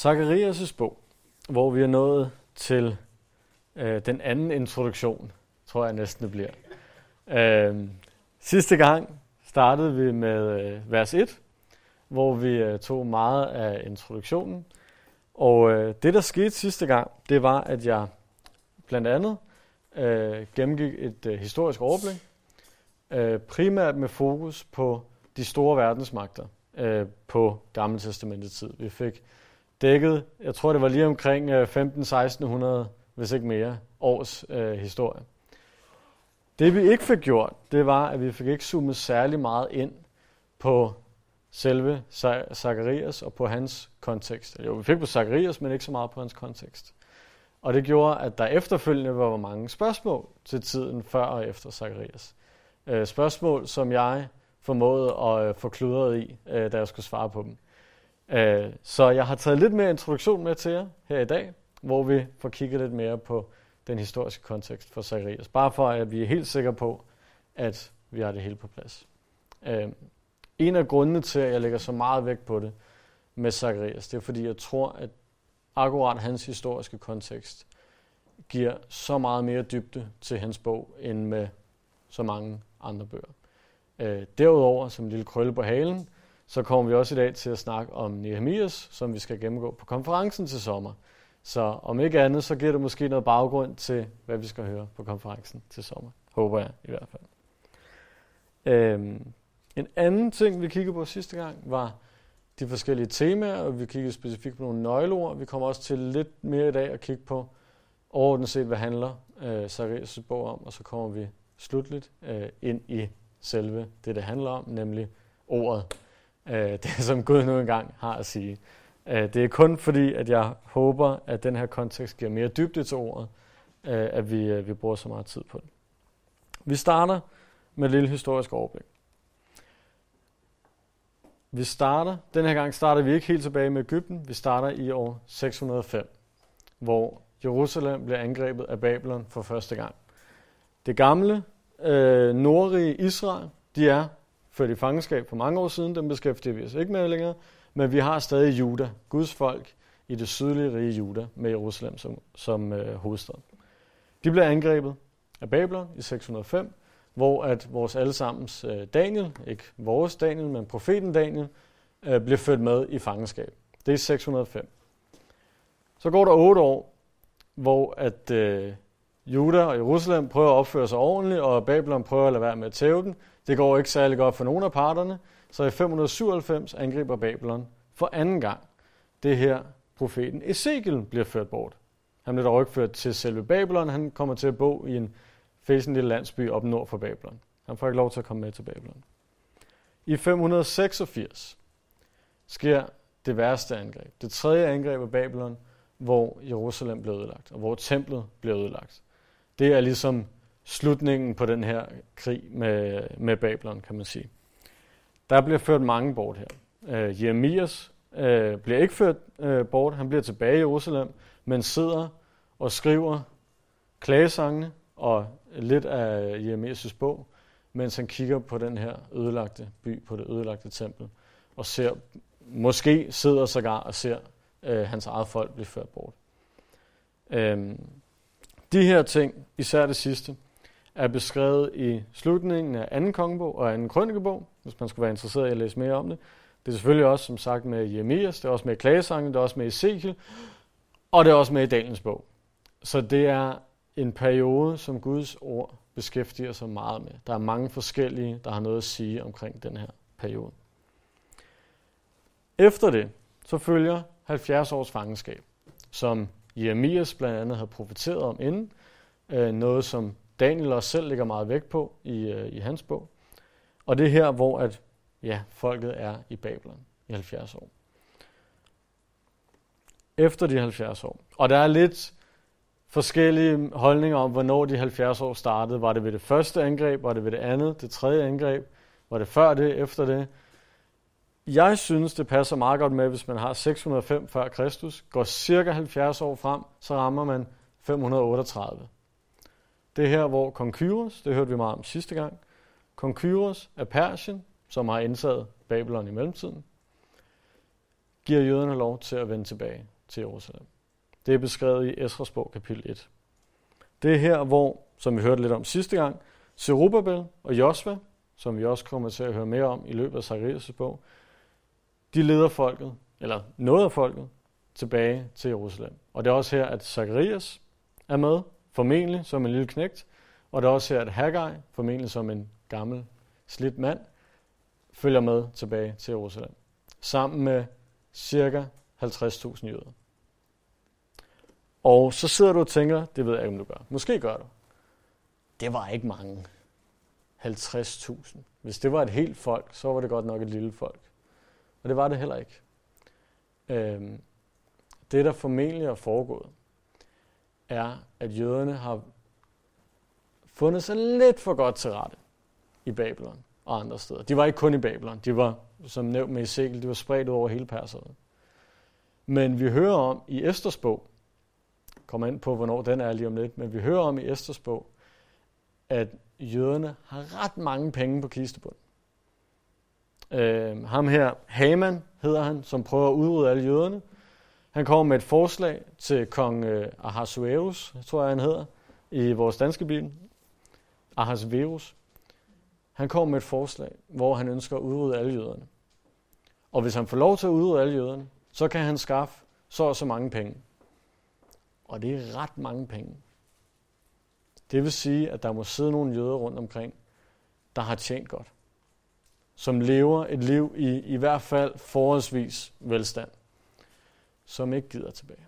Zacharias' bog, hvor vi er nået til øh, den anden introduktion, tror jeg næsten det bliver. Øh, sidste gang startede vi med øh, vers 1, hvor vi øh, tog meget af introduktionen. Og øh, det, der skete sidste gang, det var, at jeg blandt andet øh, gennemgik et øh, historisk overblik, øh, primært med fokus på de store verdensmagter øh, på Gamle Testamentets tid. Vi fik dækket, jeg tror det var lige omkring øh, 15-1600, hvis ikke mere, års øh, historie. Det vi ikke fik gjort, det var, at vi fik ikke zoomet særlig meget ind på selve Zacharias og på hans kontekst. Jo, vi fik på Zacharias, men ikke så meget på hans kontekst. Og det gjorde, at der efterfølgende var mange spørgsmål til tiden før og efter Zacharias. Øh, spørgsmål, som jeg formåede at øh, få kludret i, da jeg skulle svare på dem. Øh, så jeg har taget lidt mere introduktion med til jer her i dag, hvor vi får kigget lidt mere på den historiske kontekst for Zacharias. Bare for, at vi er helt sikre på, at vi har det hele på plads. Øh, en af grundene til, at jeg lægger så meget vægt på det med Zacharias, det er fordi, jeg tror, at akkurat hans historiske kontekst giver så meget mere dybde til hans bog, end med så mange andre bøger. Øh, derudover, som en lille krølle på halen, så kommer vi også i dag til at snakke om Nehemias, som vi skal gennemgå på konferencen til sommer. Så om ikke andet, så giver det måske noget baggrund til, hvad vi skal høre på konferencen til sommer. Håber jeg i hvert fald. Øhm, en anden ting, vi kiggede på sidste gang, var de forskellige temaer, og vi kiggede specifikt på nogle nøgleord. Vi kommer også til lidt mere i dag at kigge på overordnet set, hvad handler øh, Zacharias' bog om, og så kommer vi slutligt øh, ind i selve det, det handler om, nemlig ordet. Øh, det, som Gud nu engang har at sige. Øh, det er kun fordi, at jeg håber, at den her kontekst giver mere dybde til ordet, øh, at vi, øh, vi bruger så meget tid på det. Vi starter med et lille historisk overblik. Vi starter, den her gang starter vi ikke helt tilbage med Ægypten, vi starter i år 605, hvor Jerusalem bliver angrebet af Babylon for første gang. Det gamle øh, nordrige Israel, de er ført i fangenskab for mange år siden, dem beskæftiger vi os ikke med længere, men vi har stadig Juda, Guds folk, i det sydlige rige Juda, med Jerusalem som, som øh, hovedstad. De blev angrebet af Babylon i 605, hvor at vores allesammens øh, Daniel, ikke vores Daniel, men profeten Daniel, øh, blev ført med i fangenskab. Det er 605. Så går der otte år, hvor at øh, Juda og Jerusalem prøver at opføre sig ordentligt, og Babylon prøver at lade være med at tæve den. Det går ikke særlig godt for nogen af parterne, så i 597 angriber Babylon for anden gang. Det her profeten Ezekiel bliver ført bort. Han bliver dog ikke ført til selve Babylon, han kommer til at bo i en fæsen lille landsby op nord for Babylon. Han får ikke lov til at komme med til Babylon. I 586 sker det værste angreb. Det tredje angreb af Babylon, hvor Jerusalem blev ødelagt, og hvor templet blev ødelagt. Det er ligesom slutningen på den her krig med, med Babylon, kan man sige. Der bliver ført mange bort her. Øh, Jeremias øh, bliver ikke ført øh, bort, han bliver tilbage i Jerusalem, men sidder og skriver klagesangene og lidt af Jeremias' bog, mens han kigger på den her ødelagte by, på det ødelagte tempel, og ser, måske sidder sågar og ser øh, hans eget folk blive ført bort. Uh, de her ting, især det sidste, er beskrevet i slutningen af 2. kongebog og 2. krønikebog, hvis man skulle være interesseret i at læse mere om det. Det er selvfølgelig også, som sagt, med Jeremias, det er også med Klagesangen, det er også med Ezekiel, og det er også med i Daniels bog. Så det er en periode, som Guds ord beskæftiger sig meget med. Der er mange forskellige, der har noget at sige omkring den her periode. Efter det, så følger 70 års fangenskab, som Jeremias blandt andet havde profeteret om inden, øh, noget som Daniel også selv lægger meget vægt på i, øh, i hans bog. Og det er her, hvor at, ja, folket er i Babylon i 70 år. Efter de 70 år. Og der er lidt forskellige holdninger om, hvornår de 70 år startede. Var det ved det første angreb? Var det ved det andet? Det tredje angreb? Var det før det? Efter det? Jeg synes, det passer meget godt med, hvis man har 605 før Kristus, går cirka 70 år frem, så rammer man 538. Det er her, hvor kong Kyros, det hørte vi meget om sidste gang, kong Kyros af Persien, som har indtaget Babylon i mellemtiden, giver jøderne lov til at vende tilbage til Jerusalem. Det er beskrevet i Esras bog, kapitel 1. Det er her, hvor, som vi hørte lidt om sidste gang, Zerubbabel og Josva, som vi også kommer til at høre mere om i løbet af Zacharias' bog, de leder folket, eller noget af folket, tilbage til Jerusalem. Og det er også her, at Zacharias er med, formentlig som en lille knægt, og det er også her, at Haggai, formentlig som en gammel, slidt mand, følger med tilbage til Jerusalem, sammen med cirka 50.000 jøder. Og så sidder du og tænker, det ved jeg ikke, om du gør. Måske gør du. Det var ikke mange. 50.000. Hvis det var et helt folk, så var det godt nok et lille folk. Og det var det heller ikke. Øh, det, der formentlig er foregået, er, at jøderne har fundet sig lidt for godt til rette i Babylon og andre steder. De var ikke kun i Babylon. De var, som nævnt med Ezekiel, de var spredt over hele Persien. Men vi hører om i Esters bog, kommer ind på, hvornår den er lige om lidt, men vi hører om i Esters bog, at jøderne har ret mange penge på kistebunden. Øh, ham her, Haman hedder han, som prøver at udrydde alle jøderne. Han kommer med et forslag til kong øh, Ahasuerus, tror jeg han hedder, i vores danske bibel. Ahasverus. Han kommer med et forslag, hvor han ønsker at udrydde alle jøderne. Og hvis han får lov til at udrydde alle jøderne, så kan han skaffe så og så mange penge. Og det er ret mange penge. Det vil sige, at der må sidde nogle jøder rundt omkring, der har tjent godt. Som lever et liv i i hvert fald forholdsvis velstand. Som ikke gider tilbage.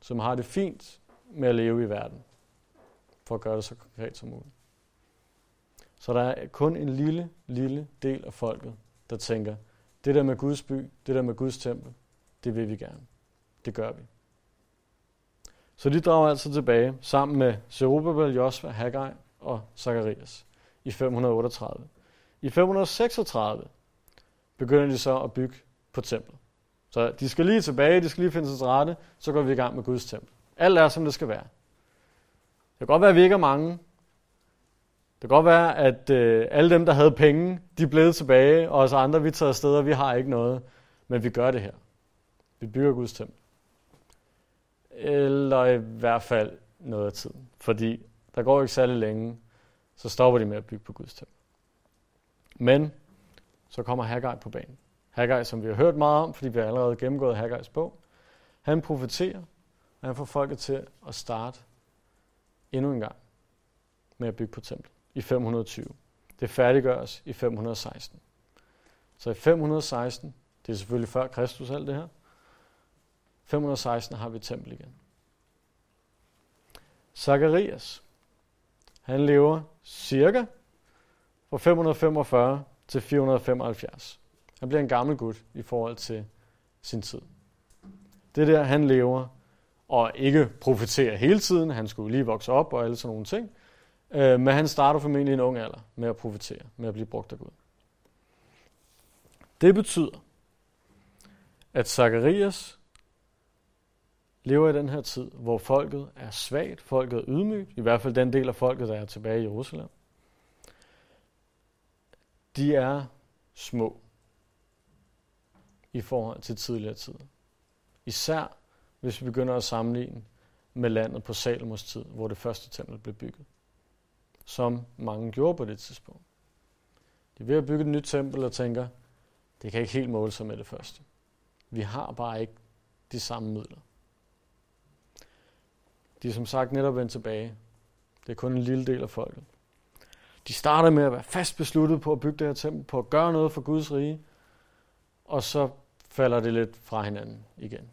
Som har det fint med at leve i verden. For at gøre det så konkret som muligt. Så der er kun en lille, lille del af folket, der tænker, det der med Guds by, det der med Guds tempel, det vil vi gerne. Det gør vi. Så de drager altså tilbage sammen med Zerubbabel, Josva, Haggai og Zacharias i 538. I 536 begynder de så at bygge på templet. Så de skal lige tilbage, de skal lige finde sig til rette, så går vi i gang med Guds tempel. Alt er, som det skal være. Det kan godt være, at vi ikke er mange. Det kan godt være, at øh, alle dem, der havde penge, de blev tilbage, og os andre, vi tager afsted, og vi har ikke noget. Men vi gør det her. Vi bygger Guds tempel eller i hvert fald noget af tiden. Fordi der går ikke særlig længe, så stopper de med at bygge på Guds tempel. Men så kommer Haggai på banen. Haggai, som vi har hørt meget om, fordi vi har allerede gennemgået Haggais bog, han profeterer, og han får folket til at starte endnu en gang med at bygge på templet i 520. Det færdiggøres i 516. Så i 516, det er selvfølgelig før Kristus alt det her, 516 har vi tempel igen. Zacharias, han lever cirka fra 545 til 475. Han bliver en gammel gut i forhold til sin tid. Det der, han lever, og ikke profeterer hele tiden, han skulle lige vokse op og alle sådan nogle ting, øh, men han starter formentlig i en ung alder med at profetere, med at blive brugt af Gud. Det betyder, at Zacharias lever i den her tid, hvor folket er svagt, folket er ydmygt, i hvert fald den del af folket, der er tilbage i Jerusalem. De er små i forhold til tidligere tid. Især hvis vi begynder at sammenligne med landet på Salomos tid, hvor det første tempel blev bygget. Som mange gjorde på det tidspunkt. De er ved at bygge et nyt tempel og tænker, det kan ikke helt måle sig med det første. Vi har bare ikke de samme midler. De er som sagt netop vendt tilbage. Det er kun en lille del af folket. De starter med at være fast besluttet på at bygge det her tempel, på at gøre noget for Guds rige, og så falder det lidt fra hinanden igen.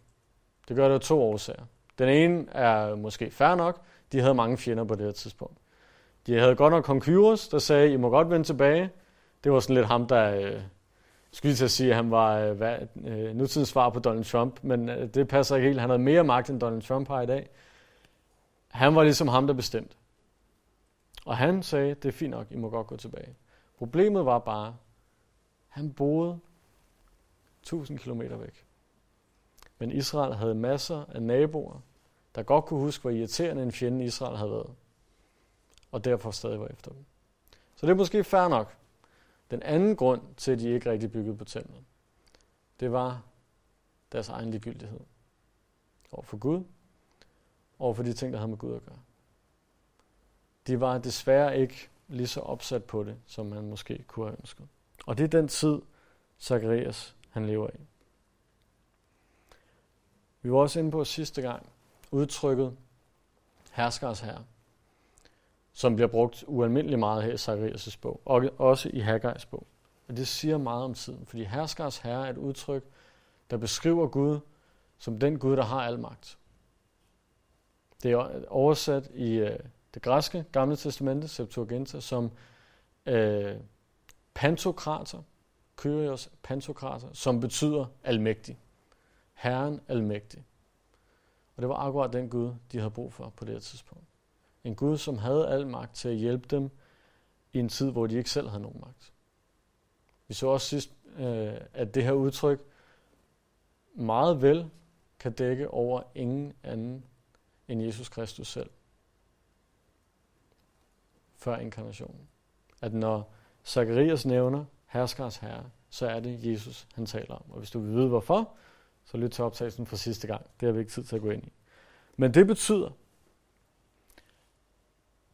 Det gør det af to årsager. Den ene er måske fair nok. De havde mange fjender på det her tidspunkt. De havde godt nok kong Kyros, der sagde, I må godt vende tilbage. Det var sådan lidt ham, der øh, skulle til at sige, at han var øh, hvad, øh, nutidens svar på Donald Trump, men øh, det passer ikke helt. Han havde mere magt, end Donald Trump har i dag. Han var ligesom ham, der bestemte. Og han sagde, det er fint nok, I må godt gå tilbage. Problemet var bare, han boede 1000 km væk. Men Israel havde masser af naboer, der godt kunne huske, hvor irriterende en fjende Israel havde været. Og derfor stadig var efter dem. Så det er måske fair nok. Den anden grund til, at de ikke rigtig byggede på templet, det var, deres egen ligegyldighed over for Gud, over for de ting, der havde med Gud at gøre. De var desværre ikke lige så opsat på det, som man måske kunne have ønsket. Og det er den tid, Zacharias han lever i. Vi var også inde på sidste gang udtrykket herskers herre, som bliver brugt ualmindeligt meget her i Zacharias' bog, og også i Haggai's bog. Og det siger meget om tiden, fordi herskers herre er et udtryk, der beskriver Gud som den Gud, der har al magt. Det er oversat i øh, det græske gamle testamente, Septuaginta, som øh, pantokrater, Kyrios pantokrater, som betyder almægtig. Herren almægtig. Og det var akkurat den Gud, de havde brug for på det her tidspunkt. En Gud, som havde al magt til at hjælpe dem i en tid, hvor de ikke selv havde nogen magt. Vi så også sidst, øh, at det her udtryk meget vel kan dække over ingen anden end Jesus Kristus selv. Før inkarnationen. At når Zacharias nævner herskers herre, så er det Jesus, han taler om. Og hvis du vil vide hvorfor, så lyt til optagelsen fra sidste gang. Det har vi ikke tid til at gå ind i. Men det betyder,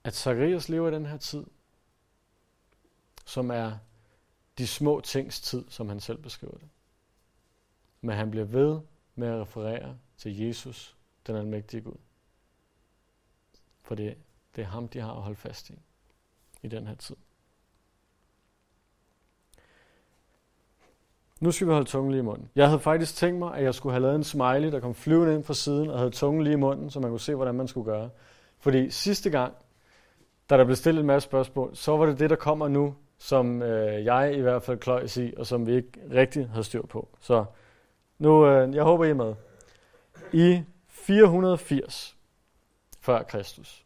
at Zacharias lever i den her tid, som er de små tings tid, som han selv beskriver det. Men han bliver ved med at referere til Jesus, den almægtige Gud. For det, det er ham, de har at holde fast i, i den her tid. Nu skal vi holde tungen lige i munden. Jeg havde faktisk tænkt mig, at jeg skulle have lavet en smiley, der kom flyvende ind fra siden og havde tungen lige i munden, så man kunne se, hvordan man skulle gøre. Fordi sidste gang, da der blev stillet en masse spørgsmål, så var det det, der kommer nu, som øh, jeg i hvert fald kløjs i, og som vi ikke rigtig havde styr på. Så nu, øh, jeg håber, I er med. I 480 før Kristus.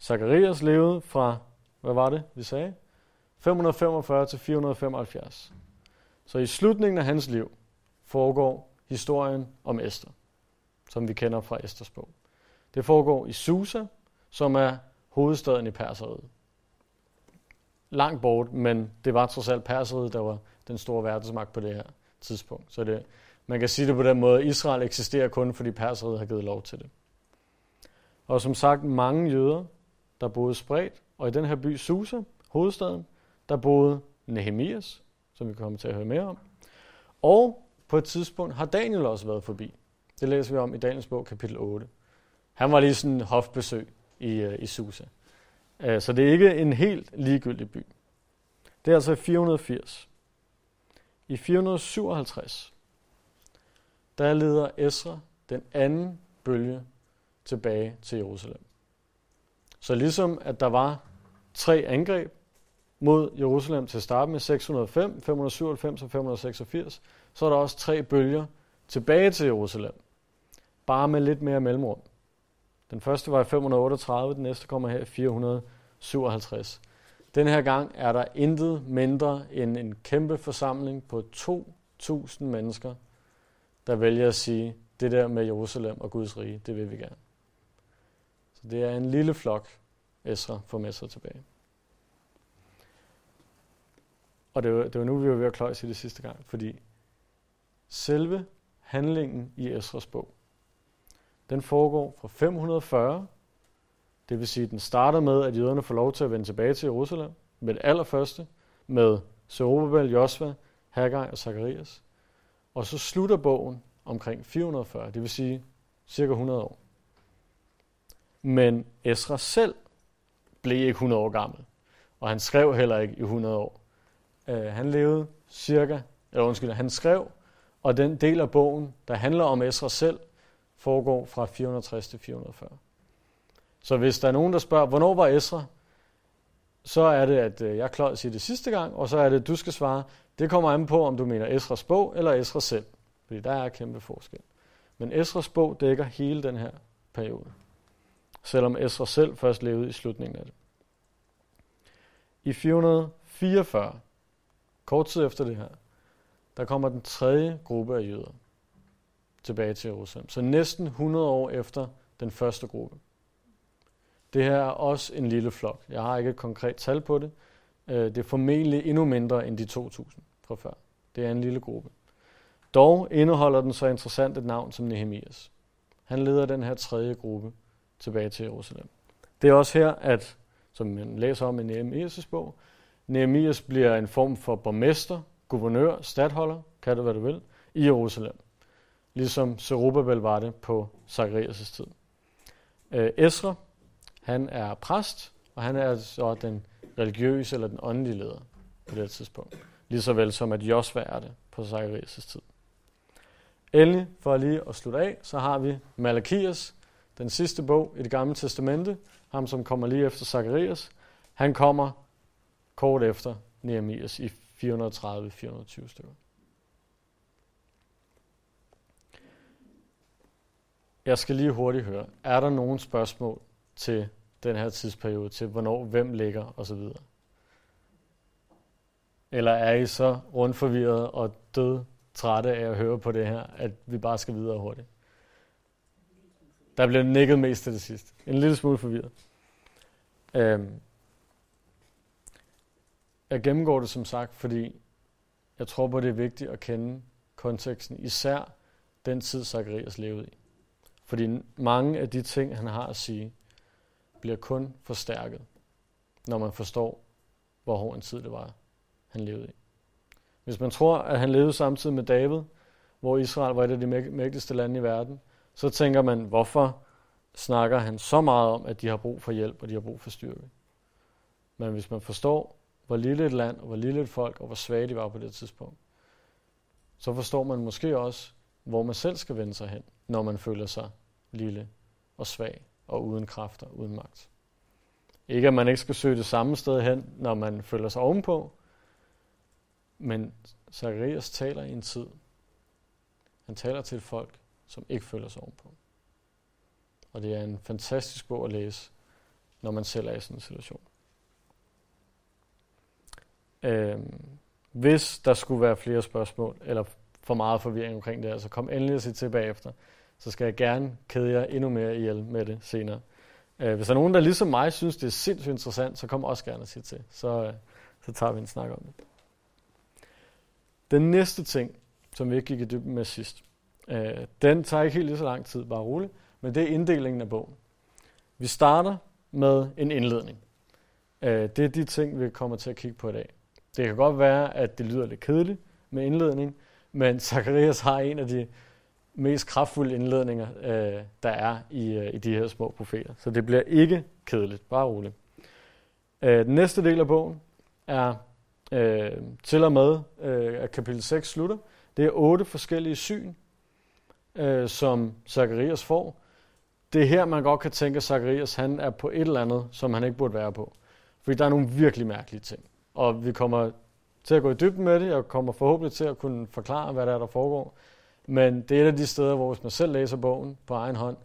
Zacharias levede fra, hvad var det, vi sagde? 545 til 475. Så i slutningen af hans liv foregår historien om Esther, som vi kender fra Esters bog. Det foregår i Susa, som er hovedstaden i Perseriet. Langt bort, men det var trods alt Perseriet, der var den store verdensmagt på det her tidspunkt. Så det, man kan sige det på den måde, at Israel eksisterer kun, fordi Perseriet har givet lov til det. Og som sagt, mange jøder, der boede spredt, og i den her by Susa, hovedstaden, der boede Nehemias, som vi kommer til at høre mere om. Og på et tidspunkt har Daniel også været forbi. Det læser vi om i Daniels bog, kapitel 8. Han var lige sådan en hofbesøg i, øh, i Susa. Øh, så det er ikke en helt ligegyldig by. Det er altså i 480. I 457, der leder Esra den anden bølge tilbage til Jerusalem. Så ligesom at der var tre angreb mod Jerusalem til at starte med 605, 597 og 586, så er der også tre bølger tilbage til Jerusalem. Bare med lidt mere mellemrum. Den første var i 538, den næste kommer her i 457. Den her gang er der intet mindre end en kæmpe forsamling på 2.000 mennesker, der vælger at sige, det der med Jerusalem og Guds rige, det vil vi gerne. Så det er en lille flok, Esra får med sig tilbage. Og det var, det var nu, vi var ved at kløjse i det sidste gang, fordi selve handlingen i Esras bog, den foregår fra 540, det vil sige, at den starter med, at jøderne får lov til at vende tilbage til Jerusalem, med det allerførste, med Zerubbabel, Josva, Haggai og Zacharias. Og så slutter bogen omkring 440, det vil sige cirka 100 år. Men Esra selv blev ikke 100 år gammel, og han skrev heller ikke i 100 år. Øh, han levede cirka, eller undskyld, han skrev, og den del af bogen, der handler om Esra selv, foregår fra 460 til 440. Så hvis der er nogen, der spørger, hvornår var Esra, så er det, at øh, jeg klart siger det sidste gang, og så er det, at du skal svare, det kommer an på, om du mener Esras bog eller Esra selv. Fordi der er kæmpe forskel. Men Esras bog dækker hele den her periode. Selvom Esra selv først levede i slutningen af det. I 444, Kort tid efter det her, der kommer den tredje gruppe af jøder tilbage til Jerusalem. Så næsten 100 år efter den første gruppe. Det her er også en lille flok. Jeg har ikke et konkret tal på det. Øh, det er formentlig endnu mindre end de 2.000 fra før. Det er en lille gruppe. Dog indeholder den så interessant et navn som Nehemias. Han leder den her tredje gruppe tilbage til Jerusalem. Det er også her, at, som man læser om i Nehemias' bog, Nehemias bliver en form for borgmester, guvernør, stadholder, kan det hvad du vil, i Jerusalem. Ligesom Zerubbabel var det på Zacharias' tid. Øh, Esra, han er præst, og han er så den religiøse eller den åndelige leder på det tidspunkt. Lige så vel som at Josva er det på Zacharias' tid. Endelig, for lige at slutte af, så har vi Malakias, den sidste bog i det gamle testamente, ham som kommer lige efter Zacharias. Han kommer kort efter Nehemias i 430-420 stykker. Jeg skal lige hurtigt høre, er der nogen spørgsmål til den her tidsperiode, til hvornår, hvem ligger osv.? Eller er I så rundt forvirret og død trætte af at høre på det her, at vi bare skal videre hurtigt? Der bliver nikket mest til det sidste. En lille smule forvirret. Øhm. Jeg gennemgår det som sagt, fordi jeg tror på, det er vigtigt at kende konteksten, især den tid, Zacharias levede i. Fordi mange af de ting, han har at sige, bliver kun forstærket, når man forstår, hvor hård en tid det var, han levede i. Hvis man tror, at han levede samtidig med David, hvor Israel var et af de mægtigste lande i verden, så tænker man, hvorfor snakker han så meget om, at de har brug for hjælp, og de har brug for styrke. Men hvis man forstår, hvor lille et land, og hvor lille et folk, og hvor svage de var på det tidspunkt, så forstår man måske også, hvor man selv skal vende sig hen, når man føler sig lille og svag og uden kræfter, uden magt. Ikke at man ikke skal søge det samme sted hen, når man føler sig ovenpå, men Zacharias taler i en tid. Han taler til et folk, som ikke føler sig ovenpå. Og det er en fantastisk bog at læse, når man selv er i sådan en situation. Øhm, hvis der skulle være flere spørgsmål, eller for meget forvirring omkring det, så kom endelig og sig til bagefter. Så skal jeg gerne kede jer endnu mere ihjel med det senere. Øh, hvis der er nogen, der ligesom mig synes, det er sindssygt interessant, så kom også gerne og sig til. Så, øh, så tager vi en snak om det. Den næste ting, som vi ikke gik i dybden med sidst, øh, den tager ikke helt lige så lang tid, bare roligt, men det er inddelingen af bogen. Vi starter med en indledning. Øh, det er de ting, vi kommer til at kigge på i dag. Det kan godt være, at det lyder lidt kedeligt med indledning, men Zacharias har en af de mest kraftfulde indledninger, øh, der er i, øh, i de her små profeter. Så det bliver ikke kedeligt, bare roligt. Øh, den næste del af bogen er øh, til og med, øh, at kapitel 6 slutter. Det er otte forskellige syn, øh, som Zacharias får. Det er her, man godt kan tænke, at Zacharias han er på et eller andet, som han ikke burde være på. Fordi der er nogle virkelig mærkelige ting. Og vi kommer til at gå i dybden med det. Jeg kommer forhåbentlig til at kunne forklare, hvad der er, der foregår. Men det er et af de steder, hvor hvis man selv læser bogen på egen hånd,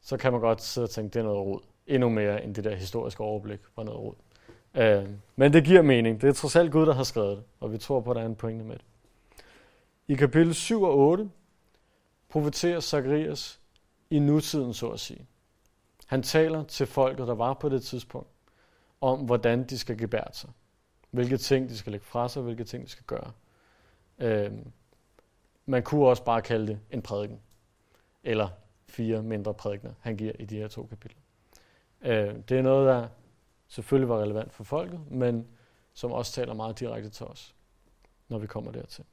så kan man godt sidde og tænke, det er noget rod. Endnu mere end det der historiske overblik var noget rod. Øh, men det giver mening. Det er trods alt Gud, der har skrevet det, og vi tror på, at der er en pointe med det. I kapitel 7 og 8 profeterer Zacharias i nutiden, så at sige. Han taler til folket, der var på det tidspunkt, om hvordan de skal gebære sig. Hvilke ting de skal lægge fra sig, hvilke ting de skal gøre. Øh, man kunne også bare kalde det en prædiken. Eller fire mindre prædikner, han giver i de her to kapitler. Øh, det er noget, der selvfølgelig var relevant for folket, men som også taler meget direkte til os, når vi kommer dertil.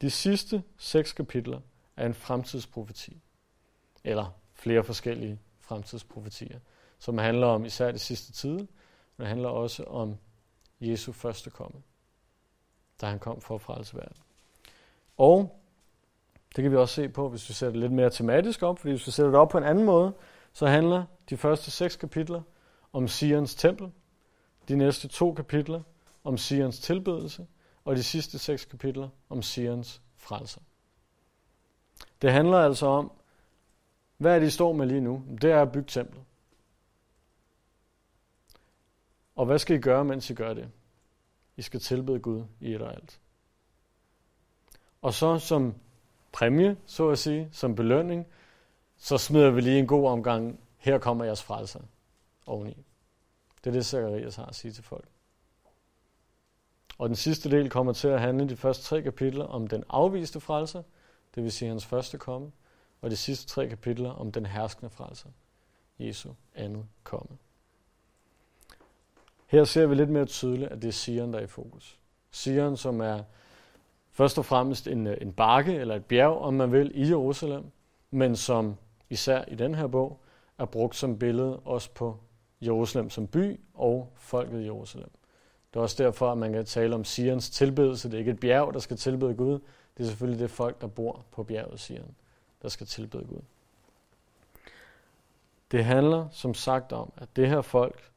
De sidste seks kapitler er en fremtidsprofeti, eller flere forskellige fremtidsprofetier, som handler om især det sidste tid, men det handler også om Jesu første komme, da han kom for at frelse verden. Og det kan vi også se på, hvis vi sætter det lidt mere tematisk op, fordi hvis vi sætter det op på en anden måde, så handler de første seks kapitler om Sions tempel, de næste to kapitler om Sions tilbedelse, og de sidste seks kapitler om Sions frelser. Det handler altså om, hvad er det, I står med lige nu? Det er at bygge templet. Og hvad skal I gøre, mens I gør det? I skal tilbede Gud i et og alt. Og så som præmie, så at sige, som belønning, så smider vi lige en god omgang, her kommer jeres frelser oveni. Det er det, Zacharias har at sige til folk. Og den sidste del kommer til at handle de første tre kapitler om den afviste frelser, det vil sige hans første komme, og de sidste tre kapitler om den herskende frelser, Jesu andet komme. Her ser vi lidt mere tydeligt, at det er Sion, der er i fokus. Sion, som er først og fremmest en, øh, en bakke eller et bjerg, om man vil, i Jerusalem, men som især i den her bog er brugt som billede også på Jerusalem som by og folket i Jerusalem. Det er også derfor, at man kan tale om Sions tilbedelse. Det er ikke et bjerg, der skal tilbede Gud. Det er selvfølgelig det folk, der bor på bjerget Sion, der skal tilbede Gud. Det handler som sagt om, at det her folk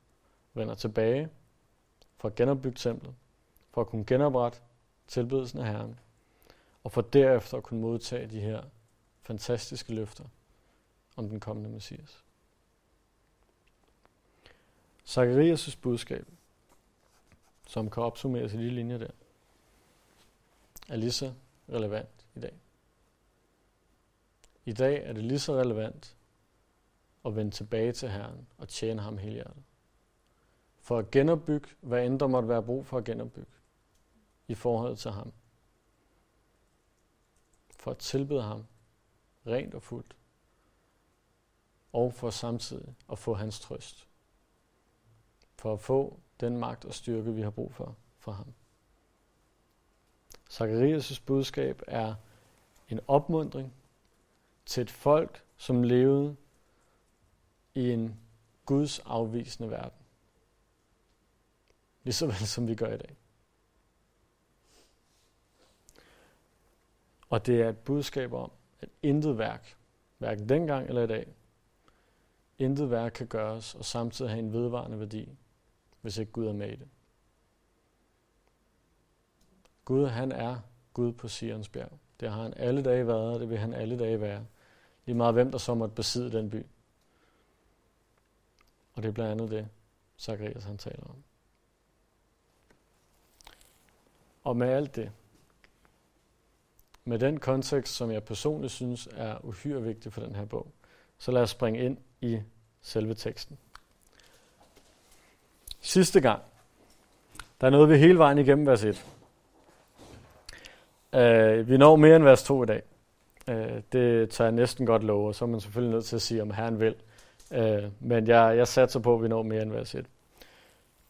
vender tilbage for at genopbygge templet, for at kunne genoprette tilbedelsen af Herren, og for derefter at kunne modtage de her fantastiske løfter om den kommende Messias. Zacharias' budskab, som kan opsummeres i de linjer der, er lige så relevant i dag. I dag er det lige så relevant at vende tilbage til Herren og tjene ham hele hjertet. For at genopbygge, hvad end der måtte være brug for at genopbygge i forhold til ham. For at tilbede ham rent og fuldt. Og for samtidig at få hans trøst. For at få den magt og styrke, vi har brug for fra ham. Zacharias' budskab er en opmundring til et folk, som levede i en Guds afvisende verden. Ligesom som vi gør i dag. Og det er et budskab om, at intet værk, hverken dengang eller i dag, intet værk kan gøres og samtidig have en vedvarende værdi, hvis ikke Gud er med i det. Gud, han er Gud på Sions bjerg. Det har han alle dage været, og det vil han alle dage være. Lige meget hvem, der så måtte besidde den by. Og det er blandt andet det, Zacharias han taler om. Og med alt det, med den kontekst, som jeg personligt synes er uhyre vigtig for den her bog, så lad os springe ind i selve teksten. Sidste gang, der nåede vi hele vejen igennem vers 1. Uh, vi når mere end vers 2 i dag. Uh, det tager jeg næsten godt love, og så er man selvfølgelig nødt til at sige, om Herren vil. Uh, men jeg, jeg satser på, at vi når mere end vers 1.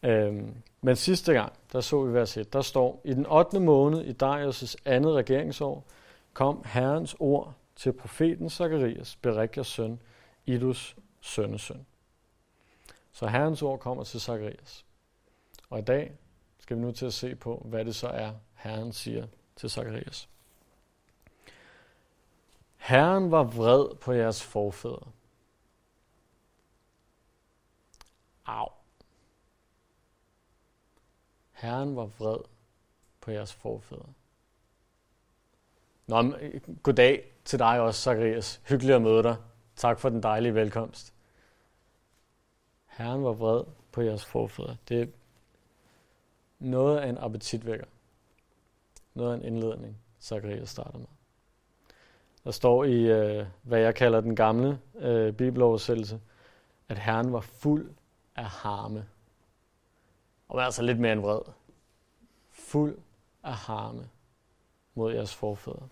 Uh, men sidste gang, der så vi vers 1, der står, i den 8. måned i Darius' andet regeringsår, kom Herrens ord til profeten Zakarias, Berekias søn, Idus sønnesøn. Så Herrens ord kommer til Zakarias. Og i dag skal vi nu til at se på, hvad det så er, Herren siger til Zakarias. Herren var vred på jeres forfædre. Au. Herren var vred på jeres forfædre. Nå, men, øh, goddag til dig også, Zacharias. Hyggeligt at møde dig. Tak for den dejlige velkomst. Herren var vred på jeres forfædre. Det er noget af en appetitvækker. Noget af en indledning, Zacharias starter med. Der står i, øh, hvad jeg kalder den gamle øh, bibeloversættelse, at Herren var fuld af harme. Og var altså lidt mere end vred. Fuld af harme mod jeres forfædre.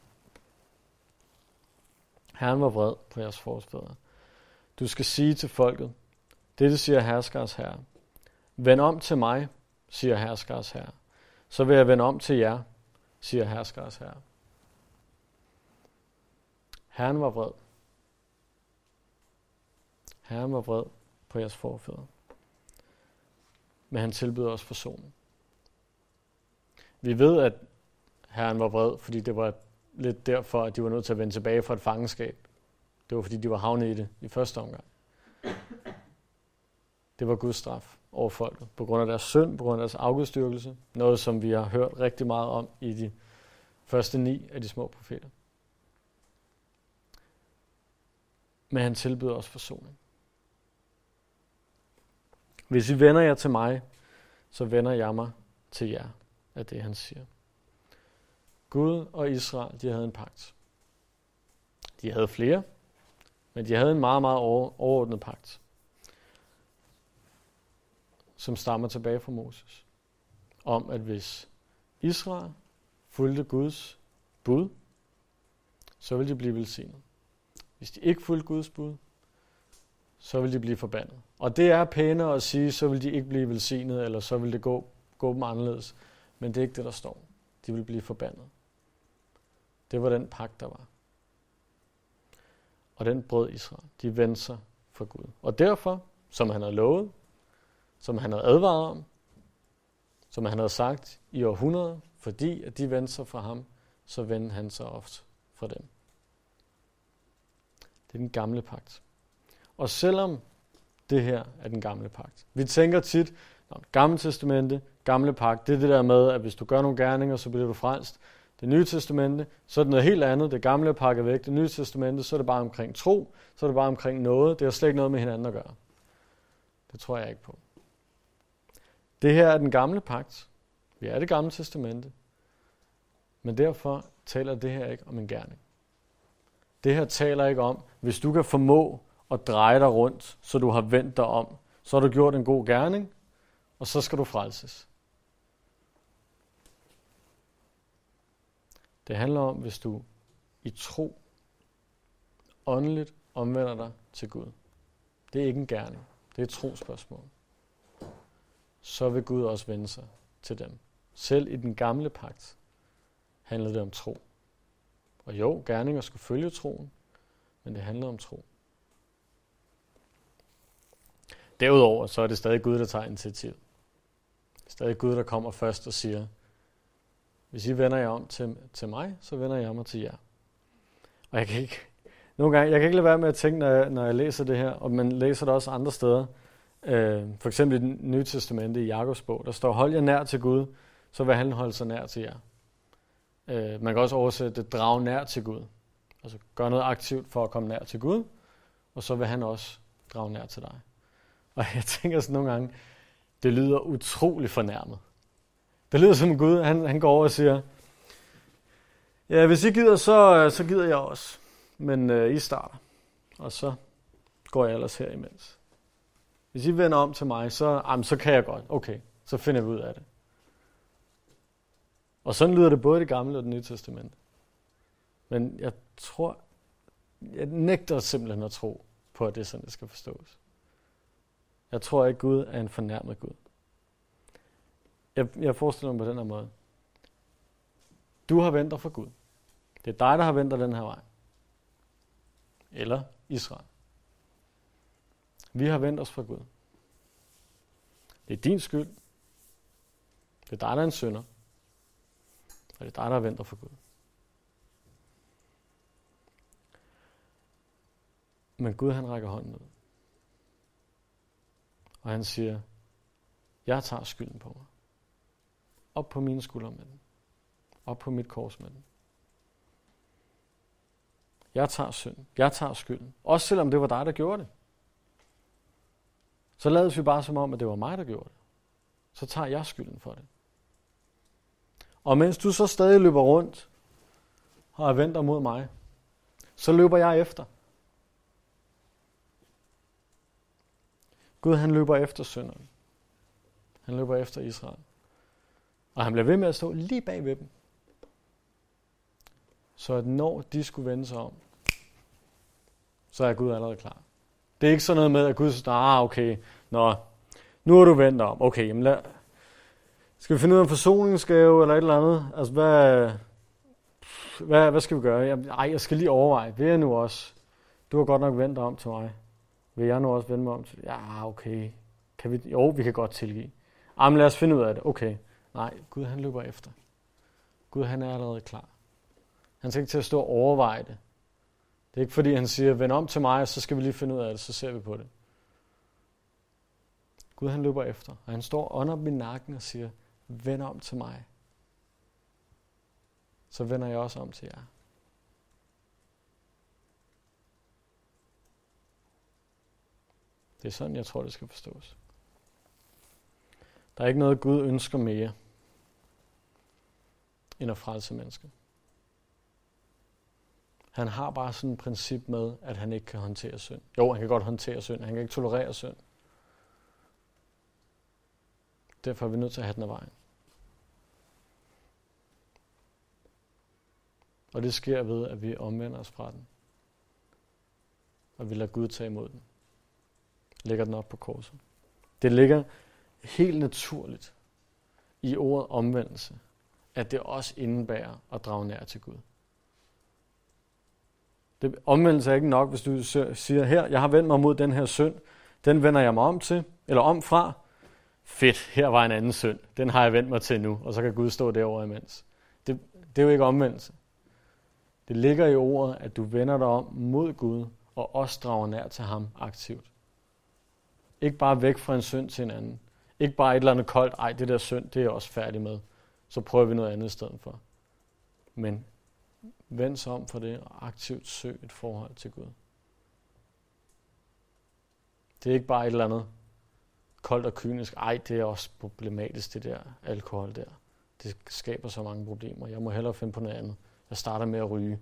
Herren var vred på jeres forfædre. Du skal sige til folket, dette siger herskers herre. Vend om til mig, siger herskers herre. Så vil jeg vende om til jer, siger herskeres herre. Herren var vred. Herren var vred på jeres forfædre. Men han tilbyder os forsoning. Vi ved, at Herren var vred, fordi det var lidt derfor, at de var nødt til at vende tilbage fra et fangenskab. Det var fordi, de var havnet i det i første omgang. Det var Guds straf over folket, på grund af deres synd, på grund af deres afgudstyrkelse. Noget, som vi har hørt rigtig meget om i de første ni af de små profeter. Men han tilbyder os forsoning. Hvis I vender jer til mig, så vender jeg mig til jer, er det han siger. Gud og Israel, de havde en pagt. De havde flere, men de havde en meget, meget overordnet pagt, som stammer tilbage fra Moses, om at hvis Israel fulgte Guds bud, så ville de blive velsignet. Hvis de ikke fulgte Guds bud, så vil de blive forbandet. Og det er pænere at sige, så vil de ikke blive velsignet, eller så vil det gå, gå dem anderledes. Men det er ikke det, der står. De vil blive forbandet. Det var den pagt, der var. Og den brød Israel. De vendte sig for Gud. Og derfor, som han havde lovet, som han havde advaret om, som han havde sagt i århundreder, fordi at de vendte sig fra ham, så vendte han sig ofte fra dem. Det er den gamle pagt. Og selvom det her er den gamle pagt. Vi tænker tit, Nå, gamle testamente, gamle pagt, det er det der med, at hvis du gør nogle gerninger, så bliver du frelst. Det nye testamente, så er det noget helt andet. Det gamle er pakket væk. Det nye testamente, så er det bare omkring tro. Så er det bare omkring noget. Det har slet ikke noget med hinanden at gøre. Det tror jeg ikke på. Det her er den gamle pagt. Vi er det gamle testamente. Men derfor taler det her ikke om en gerning. Det her taler ikke om, hvis du kan formå at dreje dig rundt, så du har vendt dig om, så har du gjort en god gerning, og så skal du frelses. Det handler om, hvis du i tro åndeligt omvender dig til Gud. Det er ikke en gerning. Det er et trospørgsmål. Så vil Gud også vende sig til dem. Selv i den gamle pagt handlede det om tro. Og jo, gerninger skulle følge troen, men det handler om tro. Derudover så er det stadig Gud, der tager initiativ. Det er stadig Gud, der kommer først og siger, hvis I vender jer om til, til mig, så vender jeg mig til jer. Og jeg kan ikke, nogle gange, jeg kan ikke lade være med at tænke, når jeg, når jeg læser det her, og man læser det også andre steder, øh, for eksempel i den nye testamente i Jakobs bog, der står, hold jer nær til Gud, så vil han holde sig nær til jer. Øh, man kan også oversætte det, drag nær til Gud. Altså gør noget aktivt for at komme nær til Gud, og så vil han også drage nær til dig. Og jeg tænker sådan nogle gange, det lyder utrolig fornærmet. Det lyder som Gud, han, han går over og siger, ja, hvis I gider, så, så gider jeg også. Men øh, I starter. Og så går jeg ellers her imens. Hvis I vender om til mig, så, jamen, så kan jeg godt. Okay, så finder vi ud af det. Og sådan lyder det både i det gamle og det nye testament. Men jeg tror, jeg nægter simpelthen at tro på, at det er sådan, det skal forstås. Jeg tror ikke, Gud er en fornærmet Gud. Jeg, jeg forestiller mig på den her måde. Du har ventet for Gud. Det er dig, der har ventet den her vej. Eller Israel. Vi har vendt os fra Gud. Det er din skyld. Det er dig, der er en synder. Og det er dig, der venter for Gud. Men Gud han rækker hånden ud. Og han siger, jeg tager skylden på mig. Op på mine skuldre med den. Op på mit kors med den. Jeg tager synd. Jeg tager skylden. Også selvom det var dig, der gjorde det. Så lavede vi bare som om, at det var mig, der gjorde det. Så tager jeg skylden for det. Og mens du så stadig løber rundt og er vendt mod mig, så løber jeg efter. Gud han løber efter synderen. Han løber efter Israel. Og han bliver ved med at stå lige bag ved dem. Så at når de skulle vende sig om, så er Gud allerede klar. Det er ikke sådan noget med, at Gud siger, ah, okay, nå, nu er du vendt om. Okay, jamen lad, skal vi finde ud af en forsoningsgave eller et eller andet? Altså, hvad, hvad, hvad skal vi gøre? Jamen, ej, jeg skal lige overveje. Vil jeg nu også? Du har godt nok vendt om til mig. Vil jeg nu også vende mig om til Ja, okay. Kan vi, jo, vi kan godt tilgive. Jamen, lad os finde ud af det. Okay. Nej, Gud han løber efter. Gud han er allerede klar. Han skal ikke til at stå og overveje det. Det er ikke fordi, han siger, vend om til mig, så skal vi lige finde ud af det, så ser vi på det. Gud han løber efter, og han står under min nakken og siger, vend om til mig. Så vender jeg også om til jer. Det er sådan, jeg tror, det skal forstås. Der er ikke noget, Gud ønsker mere, end at frelse mennesker. Han har bare sådan et princip med, at han ikke kan håndtere synd. Jo, han kan godt håndtere synd. Han kan ikke tolerere synd. Derfor er vi nødt til at have den af vejen. Og det sker ved, at vi omvender os fra den. Og vi lader Gud tage imod den. Lægger den op på korset. Det ligger helt naturligt i ordet omvendelse, at det også indebærer at drage nær til Gud. Det, omvendelse er ikke nok, hvis du siger, her, jeg har vendt mig mod den her synd, den vender jeg mig om til, eller om fra. Fedt, her var en anden synd, den har jeg vendt mig til nu, og så kan Gud stå derovre imens. Det, det er jo ikke omvendelse. Det ligger i ordet, at du vender dig om mod Gud, og også drager nær til ham aktivt. Ikke bare væk fra en synd til en anden. Ikke bare et eller andet koldt, ej, det der synd, det er jeg også færdig med. Så prøver vi noget andet i stedet for. Men vend sig om for det, og aktivt søg et forhold til Gud. Det er ikke bare et eller andet koldt og kynisk, ej, det er også problematisk, det der alkohol der. Det skaber så mange problemer. Jeg må hellere finde på noget andet. Jeg starter med at ryge.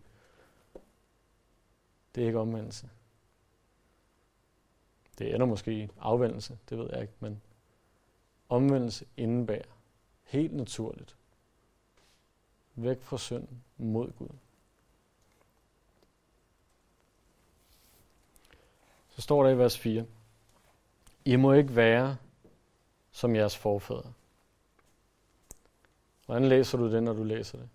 Det er ikke omvendelse. Det ender måske i afvendelse, det ved jeg ikke, men omvendelse indebærer helt naturligt væk fra synden mod Gud. Så står der i vers 4. I må ikke være som jeres forfædre. Hvordan læser du det, når du læser det?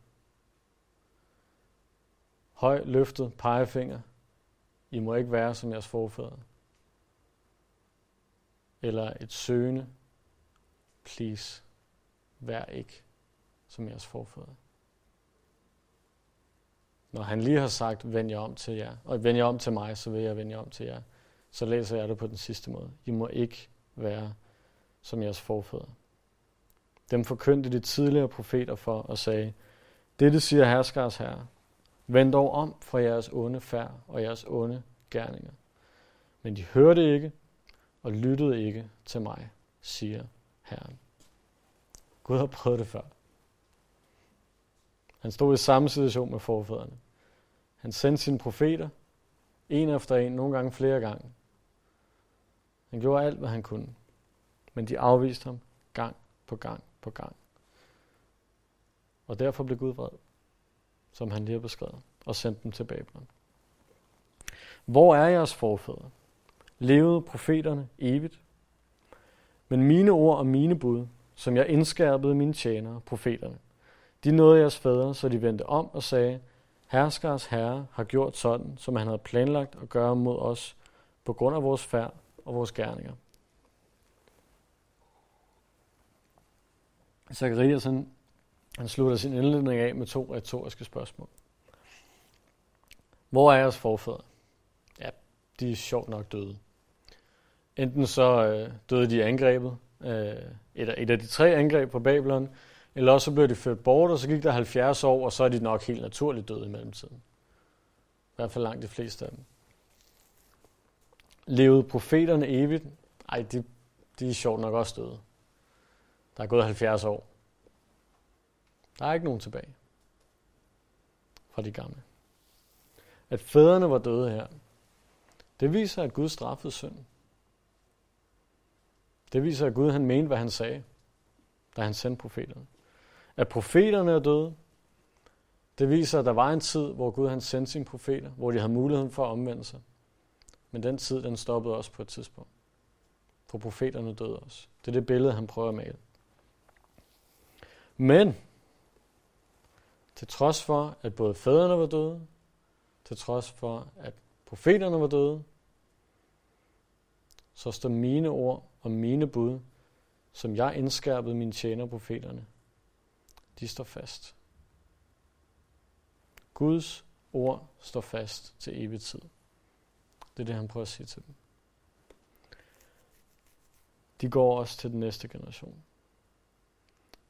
Høj løftet pegefinger. I må ikke være som jeres forfædre. Eller et søgende. Please, vær ikke som jeres forfædre. Når han lige har sagt, vend jer om til jer, og vend jer om til mig, så vil jeg vende jer om til jer, så læser jeg det på den sidste måde. I må ikke være som jeres forfædre. Dem forkyndte de tidligere profeter for og sagde, dette siger herskers herre, vend dog om fra jeres onde færd og jeres onde gerninger. Men de hørte ikke og lyttede ikke til mig, siger Herren. Gud har prøvet det før. Han stod i samme situation med forfædrene. Han sendte sine profeter, en efter en, nogle gange flere gange. Han gjorde alt, hvad han kunne. Men de afviste ham gang på gang på gang. Og derfor blev Gud vred, som han lige har beskrevet, og sendte dem til Babylon. Hvor er jeres forfædre? Levede profeterne evigt? Men mine ord og mine bud, som jeg indskærpede mine tjenere, profeterne, de nåede jeres fædre, så de vendte om og sagde, Herskers herre har gjort sådan, som han havde planlagt at gøre mod os, på grund af vores færd og vores gerninger. Zacharias han, han slutter sin indledning af med to retoriske spørgsmål. Hvor er jeres forfædre? Ja, de er sjovt nok døde. Enten så øh, døde de angrebet, øh, et, et af de tre angreb på Babylon, eller også så blev de ført bort, og så gik der 70 år, og så er de nok helt naturligt døde i mellemtiden. I hvert fald langt de fleste af dem. Levede profeterne evigt? Ej, de, de er sjovt nok også døde. Der er gået 70 år. Der er ikke nogen tilbage fra de gamle. At fædrene var døde her, det viser, at Gud straffede synd. Det viser, at Gud han mente, hvad han sagde, da han sendte profeterne. At profeterne er døde, det viser, at der var en tid, hvor Gud han sendte sine profeter, hvor de havde muligheden for at omvende sig. Men den tid, den stoppede også på et tidspunkt. For profeterne døde også. Det er det billede, han prøver at male. Men, til trods for, at både fædrene var døde, til trods for, at profeterne var døde, så står mine ord og mine bud, som jeg indskærpede mine tjener profeterne, de står fast. Guds ord står fast til evig tid. Det er det, han prøver at sige til dem. De går også til den næste generation.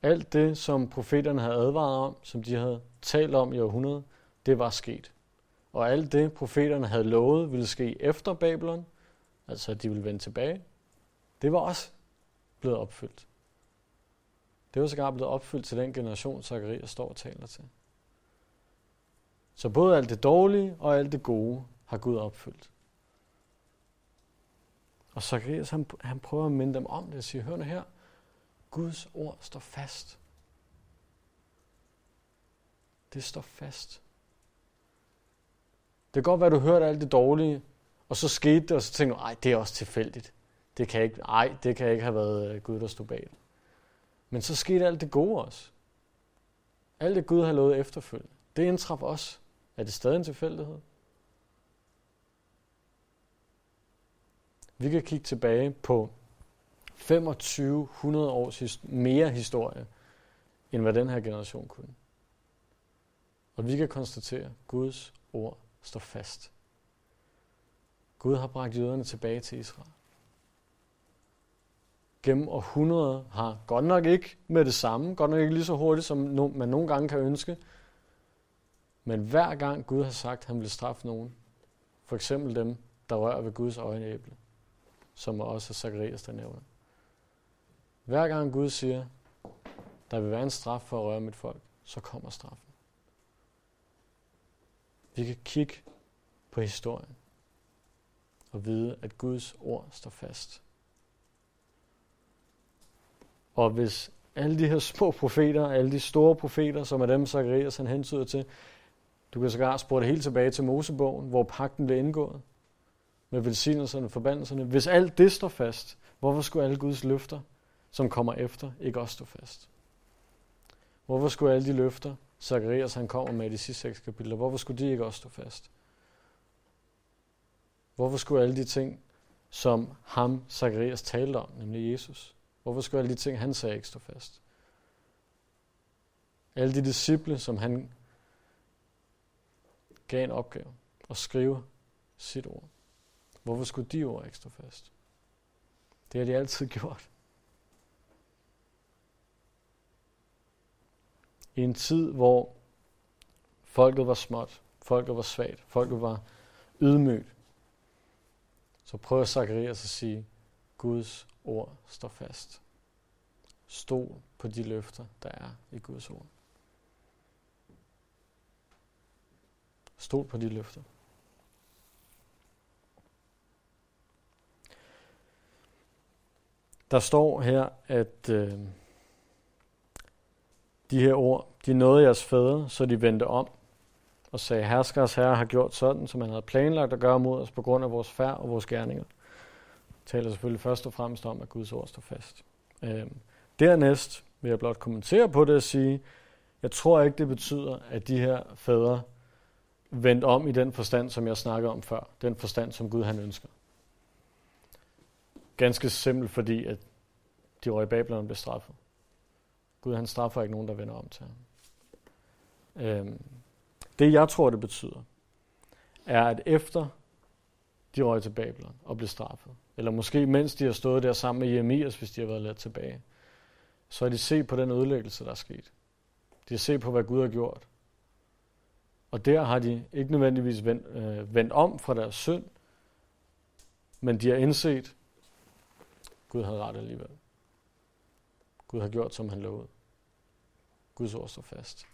Alt det, som profeterne havde advaret om, som de havde talt om i århundredet, det var sket. Og alt det, profeterne havde lovet, ville ske efter Babylon, altså at de ville vende tilbage, det var også blevet opfyldt. Det var sågar blevet opfyldt til den generation, Zacharias står og taler til. Så både alt det dårlige og alt det gode har Gud opfyldt. Og Zacharias, han, han prøver at minde dem om det og siger, hør nu her, Guds ord står fast. Det står fast. Det kan godt være, at du hørte alt det dårlige, og så skete det, og så tænkte du, ej, det er også tilfældigt. Det kan ikke, ej, det kan ikke have været øh, Gud, der stod bag det. Men så skete alt det gode også. Alt det Gud har lovet efterfølgende. Det indtraf også. Er det stadig en tilfældighed? Vi kan kigge tilbage på 2500 års mere historie, end hvad den her generation kunne. Og vi kan konstatere, at Guds ord står fast. Gud har bragt jøderne tilbage til Israel. Gennem århundreder har godt nok ikke med det samme, godt nok ikke lige så hurtigt, som man nogle gange kan ønske, men hver gang Gud har sagt, at han vil straffe nogen, for eksempel dem, der rører ved Guds øjenæble, som også Zacharias, der nævner. Hver gang Gud siger, der vil være en straf for at røre mit folk, så kommer straffen. Vi kan kigge på historien og vide, at Guds ord står fast. Og hvis alle de her små profeter, alle de store profeter, som er dem, Zacharias han hentyder til, du kan sågar spore det helt tilbage til Mosebogen, hvor pakten blev indgået med velsignelserne og forbandelserne. Hvis alt det står fast, hvorfor skulle alle Guds løfter, som kommer efter, ikke også stå fast? Hvorfor skulle alle de løfter, Zacharias han kommer med i de sidste seks kapitler, hvorfor skulle de ikke også stå fast? Hvorfor skulle alle de ting, som ham, Zacharias, talte om, nemlig Jesus, hvorfor skulle alle de ting, han sagde, ikke stå fast? Alle de disciple, som han gav en opgave at skrive sit ord. Hvorfor skulle de ord ikke stå fast? Det har de altid gjort. I en tid, hvor folket var småt, folket var svagt, folket var ydmygt, så prøver Zacharias at sige, Guds ord står fast. Stol på de løfter, der er i Guds ord. Stol på de løfter. Der står her, at øh, de her ord, de nåede jeres fædre, så de vendte om og sagde, herskers herre har gjort sådan, som han havde planlagt at gøre mod os på grund af vores færd og vores gerninger. Det taler selvfølgelig først og fremmest om, at Guds ord står fast. Øh, dernæst vil jeg blot kommentere på det og sige, jeg tror ikke, det betyder, at de her fædre vendt om i den forstand, som jeg snakkede om før. Den forstand, som Gud han ønsker. Ganske simpelt, fordi at de røg i Babylon blev straffet. Gud han straffer ikke nogen, der vender om til ham. Øhm, det jeg tror, det betyder, er, at efter de røg til Babylon og blev straffet, eller måske mens de har stået der sammen med Jeremias, hvis de har været ladt tilbage, så har de set på den ødelæggelse, der er sket. De har set på, hvad Gud har gjort. Og der har de ikke nødvendigvis vendt, øh, vendt om fra deres synd, men de har indset, Gud havde ret alligevel. Gud har gjort, som han lovede. Guds ord står fast.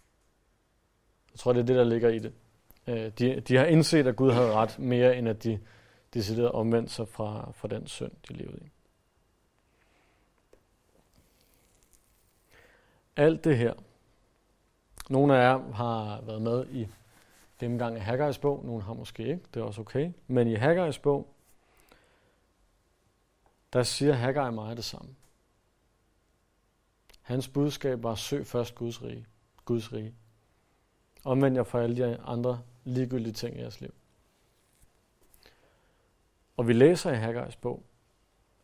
Jeg tror, det er det, der ligger i det. Øh, de, de har indset, at Gud havde ret mere, end at de decideret omvendt sig fra, fra den synd, de levede i. Alt det her. Nogle af jer har været med i gennemgang af Haggai's bog. Nogle har måske ikke, det er også okay. Men i Haggai's bog, der siger Haggai meget det samme. Hans budskab var, søg først Guds rige. Guds rige. Omvend jer fra alle de andre ligegyldige ting i jeres liv. Og vi læser i Haggai's bog,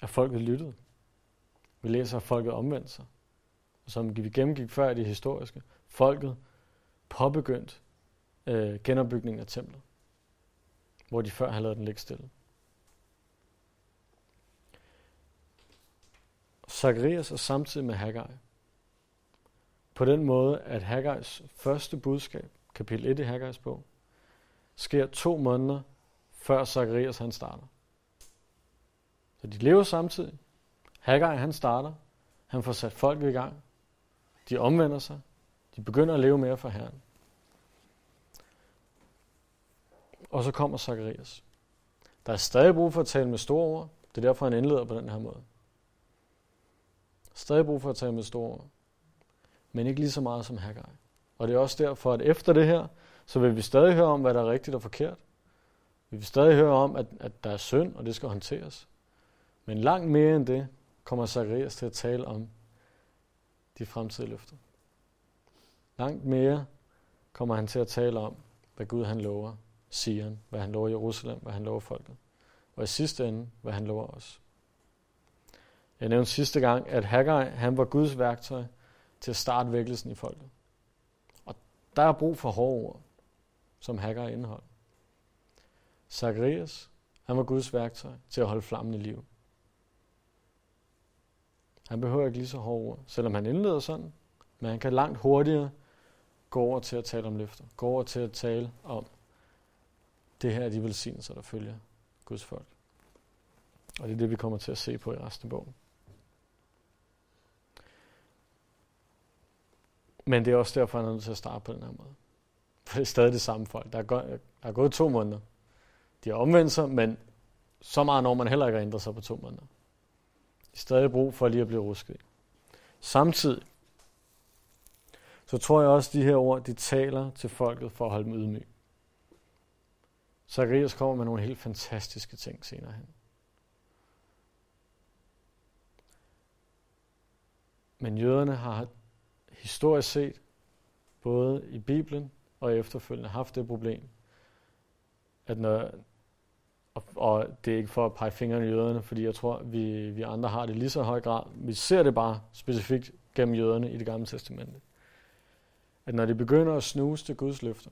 at folket lyttede. Vi læser, at folket omvendte sig. Og som vi gennemgik før i det historiske, folket påbegyndt øh, genopbygningen af templet, hvor de før havde lavet den ligge stille. Zacharias er samtidig med Haggai. På den måde, at Haggais første budskab, kapitel 1 i Haggais bog, sker to måneder før Zacharias han starter. Så de lever samtidig. Haggai han starter. Han får sat folk i gang. De omvender sig. De begynder at leve mere for Herren. Og så kommer Zacharias. Der er stadig brug for at tale med store ord. Det er derfor, han indleder på den her måde. Stadig brug for at tale med store ord. Men ikke lige så meget som Haggai. Og det er også derfor, at efter det her, så vil vi stadig høre om, hvad der er rigtigt og forkert. Vi vil stadig høre om, at, at der er synd, og det skal håndteres. Men langt mere end det kommer Zacharias til at tale om de fremtidige løfter. Langt mere kommer han til at tale om, hvad Gud han lover Sion, hvad han lover Jerusalem, hvad han lover folket. Og i sidste ende, hvad han lover os. Jeg nævnte sidste gang, at Haggai, han var Guds værktøj til at starte vækkelsen i folket. Og der er brug for hårde ord, som Haggai indeholdt. Zacharias, han var Guds værktøj til at holde flammen i liv. Han behøver ikke lige så hårde ord, selvom han indleder sådan, men han kan langt hurtigere gå over til at tale om løfter. Gå over til at tale om, det her er de velsignelser, der følger Guds folk. Og det er det, vi kommer til at se på i resten af bogen. Men det er også derfor, han er nødt til at starte på den her måde. For det er stadig det samme folk. Der er, gået, der er gået to måneder. De har omvendt sig, men så meget når man heller ikke har ændret sig på to måneder. De er stadig brug for lige at blive rusket. Samtidig, så tror jeg også, at de her ord, de taler til folket for at holde dem ydmyg. Zacharias kommer med nogle helt fantastiske ting senere hen. Men jøderne har historisk set, både i Bibelen og efterfølgende, haft det problem, at når, og, og det er ikke for at pege fingrene i jøderne, fordi jeg tror, vi, vi andre har det lige så høj grad. Vi ser det bare specifikt gennem jøderne i det gamle testamente. At når de begynder at snuse til Guds løfter,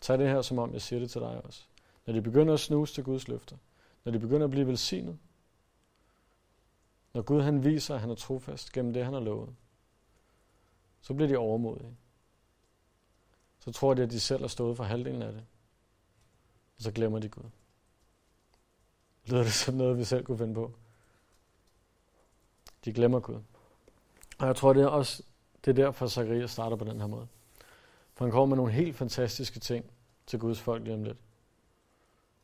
tag det her som om, jeg siger det til dig også. Når de begynder at snuse til Guds løfter, når de begynder at blive velsignet, når Gud han viser, at han er trofast gennem det, han har lovet, så bliver de overmodige. Så tror de, at de selv har stået for halvdelen af det. Og så glemmer de Gud. Lyder det som noget, vi selv kunne finde på? De glemmer Gud. Og jeg tror, det er også det er derfor, Zacharias starter på den her måde. For han kommer med nogle helt fantastiske ting til Guds folk lige om lidt.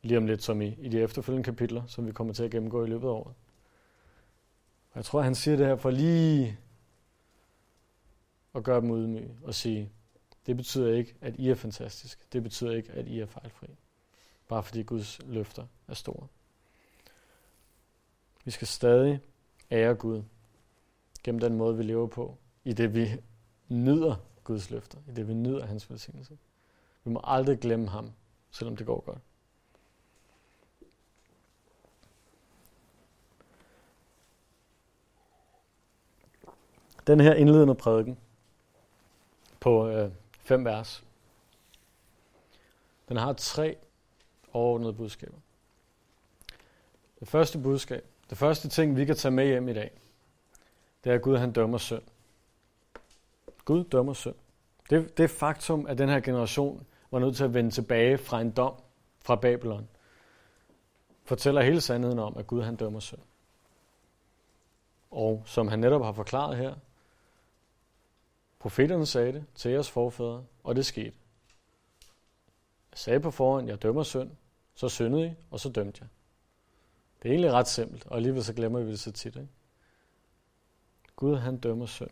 Lige om lidt, som i, i de efterfølgende kapitler, som vi kommer til at gennemgå i løbet af året. Og jeg tror, han siger det her for lige og gøre dem ydmyge og sige, det betyder ikke, at I er fantastisk. Det betyder ikke, at I er fejlfri. Bare fordi Guds løfter er store. Vi skal stadig ære Gud gennem den måde, vi lever på, i det vi nyder Guds løfter, i det vi nyder hans velsignelse. Vi må aldrig glemme ham, selvom det går godt. Den her indledende prædiken på øh, fem vers, den har tre overordnede budskaber. Det første budskab, det første ting, vi kan tage med hjem i dag, det er, at Gud han dømmer synd. Gud dømmer synd. Det, det faktum, at den her generation var nødt til at vende tilbage fra en dom fra Babylon, fortæller hele sandheden om, at Gud han dømmer synd. Og som han netop har forklaret her, profeterne sagde det til jeres forfædre, og det skete. Jeg sagde på forhånd, jeg dømmer synd, så syndede I, og så dømte jeg. Det er egentlig ret simpelt, og alligevel så glemmer vi det så tit. Ikke? Gud han dømmer synd.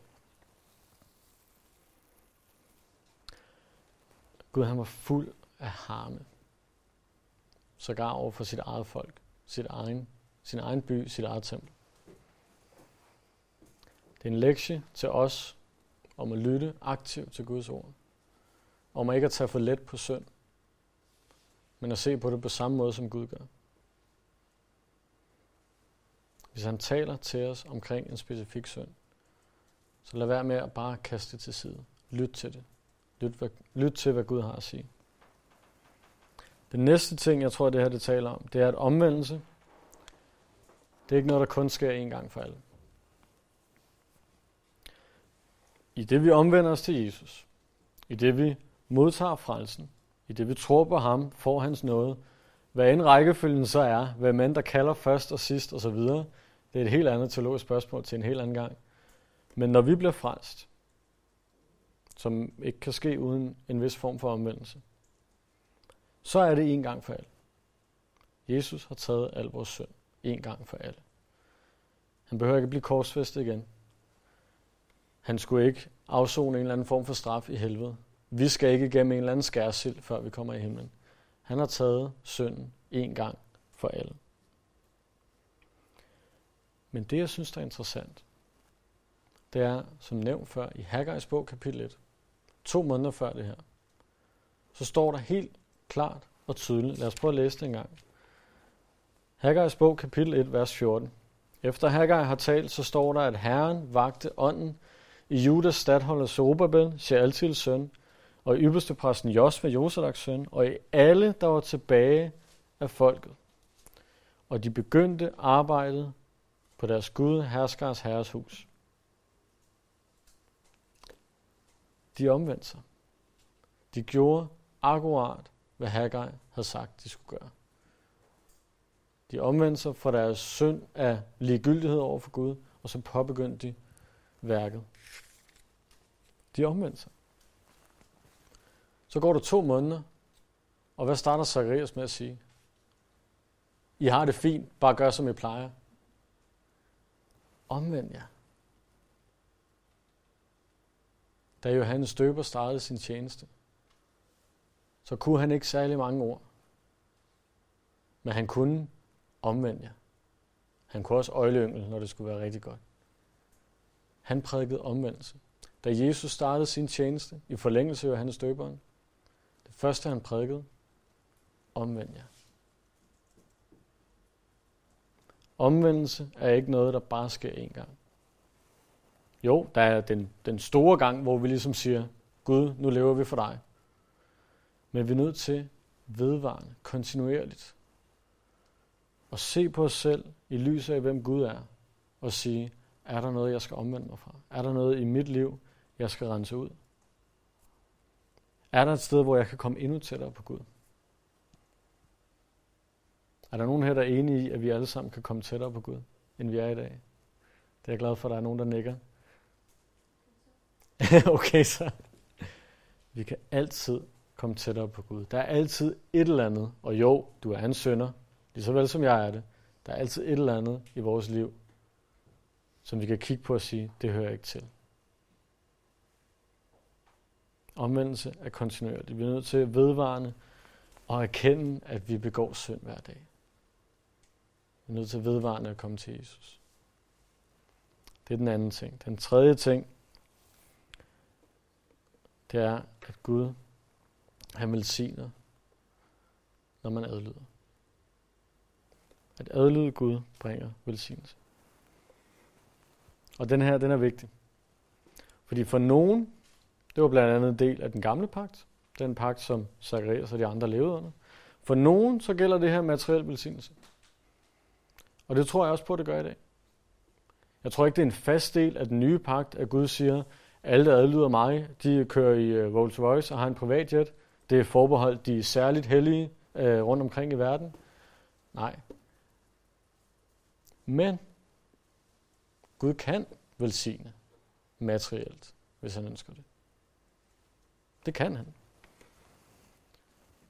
Gud han var fuld af harme. Sågar over for sit eget folk, sit egen, sin egen by, sit eget tempel. Det er en lektie til os om at lytte aktivt til Guds ord. Om at ikke at tage for let på synd, men at se på det på samme måde, som Gud gør. Hvis han taler til os omkring en specifik synd, så lad være med at bare kaste det til side. Lyt til det. Lyt, hvad, lyt til, hvad Gud har at sige. Den næste ting, jeg tror, det her det taler om, det er, at omvendelse, det er ikke noget, der kun sker én gang for alle. I det vi omvender os til Jesus, i det vi modtager frelsen, i det vi tror på ham, får hans nåde, hvad end rækkefølgen så er, hvad man der kalder først og sidst osv., det er et helt andet teologisk spørgsmål til en helt anden gang. Men når vi bliver frelst, som ikke kan ske uden en vis form for omvendelse, så er det en gang for alle. Jesus har taget al vores synd en gang for alle. Han behøver ikke blive korsfæstet igen. Han skulle ikke afzone en eller anden form for straf i helvede. Vi skal ikke igennem en eller anden skærsild, før vi kommer i himlen. Han har taget synden en gang for alle. Men det, jeg synes, der er interessant, det er, som nævnt før, i Haggai's bog, kapitel 1, to måneder før det her, så står der helt klart og tydeligt. Lad os prøve at læse det en gang. Haggai's bog, kapitel 1, vers 14. Efter Haggai har talt, så står der, at Herren vagte ånden i Judas stadholder Zorobabel, Shealtiels søn, og i ypperste præsten Josva, Josadaks søn, og i alle, der var tilbage af folket. Og de begyndte arbejdet på deres Gud, herskers herres hus. De omvendte sig. De gjorde akkurat, hvad Haggai havde sagt, de skulle gøre. De omvendte sig fra deres synd af ligegyldighed over for Gud, og så påbegyndte de værket. De omvendte sig. Så går der to måneder, og hvad starter Zacharias med at sige? I har det fint, bare gør som I plejer. Omvend jer. Da Johannes Døber startede sin tjeneste, så kunne han ikke særlig mange ord. Men han kunne omvende jer. Han kunne også øjleyngel, når det skulle være rigtig godt. Han prædikede omvendelse. Da Jesus startede sin tjeneste i forlængelse af Johannes døberen, det første han prædikede, omvend jer. Omvendelse er ikke noget, der bare sker én gang. Jo, der er den, den store gang, hvor vi ligesom siger, Gud, nu lever vi for dig. Men vi er nødt til vedvarende, kontinuerligt, at se på os selv i lyset af, hvem Gud er, og sige, er der noget, jeg skal omvende mig fra? Er der noget i mit liv, jeg skal rense ud? Er der et sted, hvor jeg kan komme endnu tættere på Gud? Er der nogen her, der er enige i, at vi alle sammen kan komme tættere på Gud, end vi er i dag? Det er jeg glad for, at der er nogen, der nikker. okay, så. Vi kan altid komme tættere på Gud. Der er altid et eller andet, og jo, du er en sønder, lige så vel som jeg er det. Der er altid et eller andet i vores liv, som vi kan kigge på og sige, det hører ikke til. Omvendelse er kontinuerligt. Vi er nødt til at vedvarende og erkende, at vi begår synd hver dag. Vi er nødt til at vedvarende at komme til Jesus. Det er den anden ting. Den tredje ting, det er, at Gud, han velsigner, når man adlyder. At adlyde Gud bringer velsignelse. Og den her, den er vigtig. Fordi for nogen, det var blandt andet en del af den gamle pagt, den pagt, som Zacharias og de andre levede under. For nogen, så gælder det her materiel velsignelse. Og det tror jeg også på, at det gør i dag. Jeg tror ikke, det er en fast del af den nye pagt, at Gud siger, alle, der adlyder mig, de kører i øh, Rolls Royce og har en privatjet. Det er forbeholdt de særligt hellige øh, rundt omkring i verden. Nej. Men Gud kan velsigne materielt, hvis han ønsker det. Det kan han.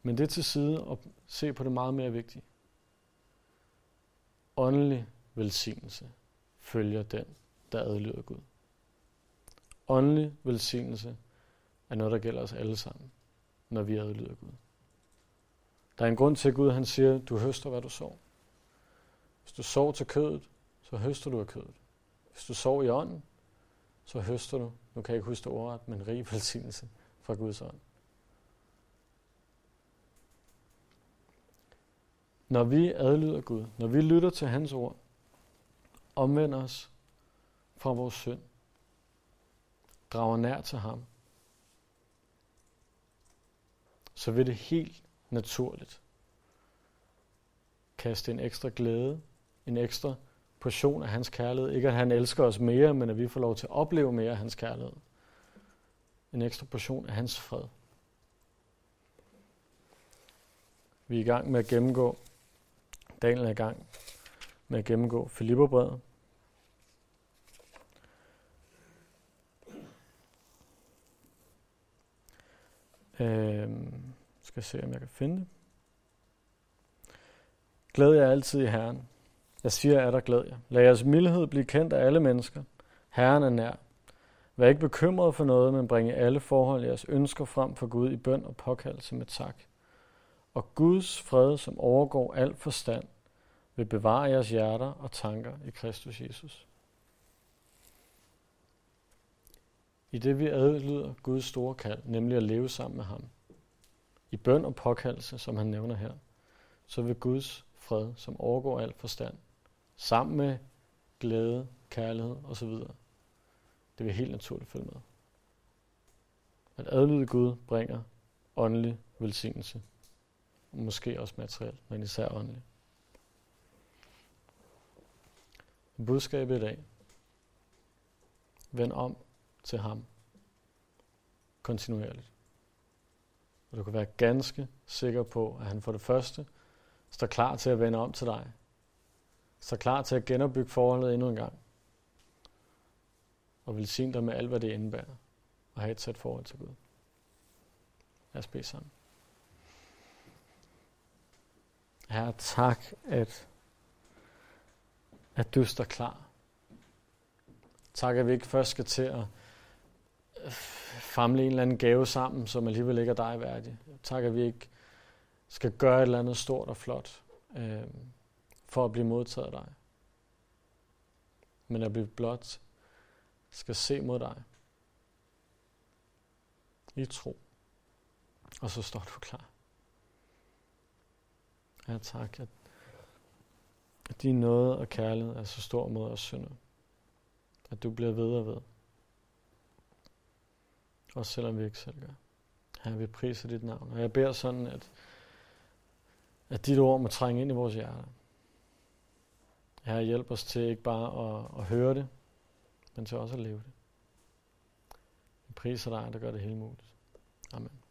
Men det til side og se på det meget mere vigtige. Åndelig velsignelse følger den, der adlyder Gud. Åndelig velsignelse er noget, der gælder os alle sammen, når vi adlyder Gud. Der er en grund til, at Gud han siger, du høster, hvad du sår. Hvis du sår til kødet, så høster du af kødet. Hvis du sår i ånden, så høster du, nu kan jeg ikke huske det ordret, men rig velsignelse fra Guds ånd. Når vi adlyder Gud, når vi lytter til hans ord, omvender os fra vores synd, drager nær til ham, så vil det helt naturligt kaste en ekstra glæde, en ekstra portion af hans kærlighed. Ikke at han elsker os mere, men at vi får lov til at opleve mere af hans kærlighed. En ekstra portion af hans fred. Vi er i gang med at gennemgå, Daniel er i gang med at gennemgå Filipperbrevet. Øhm, skal se, om jeg kan finde det. Glæd jer altid i Herren. Jeg siger at der glæd jer. Lad jeres mildhed blive kendt af alle mennesker. Herren er nær. Vær ikke bekymret for noget, men bringe alle forhold jeres ønsker frem for Gud i bøn og påkaldelse med tak. Og Guds fred, som overgår al forstand, vil bevare jeres hjerter og tanker i Kristus Jesus. I det vi adlyder Guds store kald, nemlig at leve sammen med ham, i bøn og påkaldelse, som han nævner her, så vil Guds fred, som overgår al forstand, sammen med glæde, kærlighed osv., det vil helt naturligt følge med. At adlyde Gud bringer åndelig velsignelse. Måske også materiel, men især åndelig. Budskabet i dag. Vend om til ham kontinuerligt. Og du kan være ganske sikker på, at han for det første står klar til at vende om til dig. Står klar til at genopbygge forholdet endnu en gang. Og velsigne dig med alt, hvad det indebærer. Og have et tæt forhold til Gud. Lad os bede sammen. Herre, tak, at, at du står klar. Tak, at vi ikke først skal til at øh, famle en eller anden gave sammen, som alligevel ikke er dig værdig. Tak, at vi ikke skal gøre et eller andet stort og flot øh, for at blive modtaget af dig. Men at blive blot skal se mod dig i tro. Og så står du klar. Ja, tak, at, at din nåde og kærlighed er så stor mod os synder. At du bliver ved og ved. Også selvom vi ikke selv gør. Herre, vi priser dit navn. Og jeg beder sådan, at, at dit ord må trænge ind i vores hjerter. Herre, hjælp os til ikke bare at, at høre det, men til også at leve det. Jeg priser dig, der gør det hele muligt. Amen.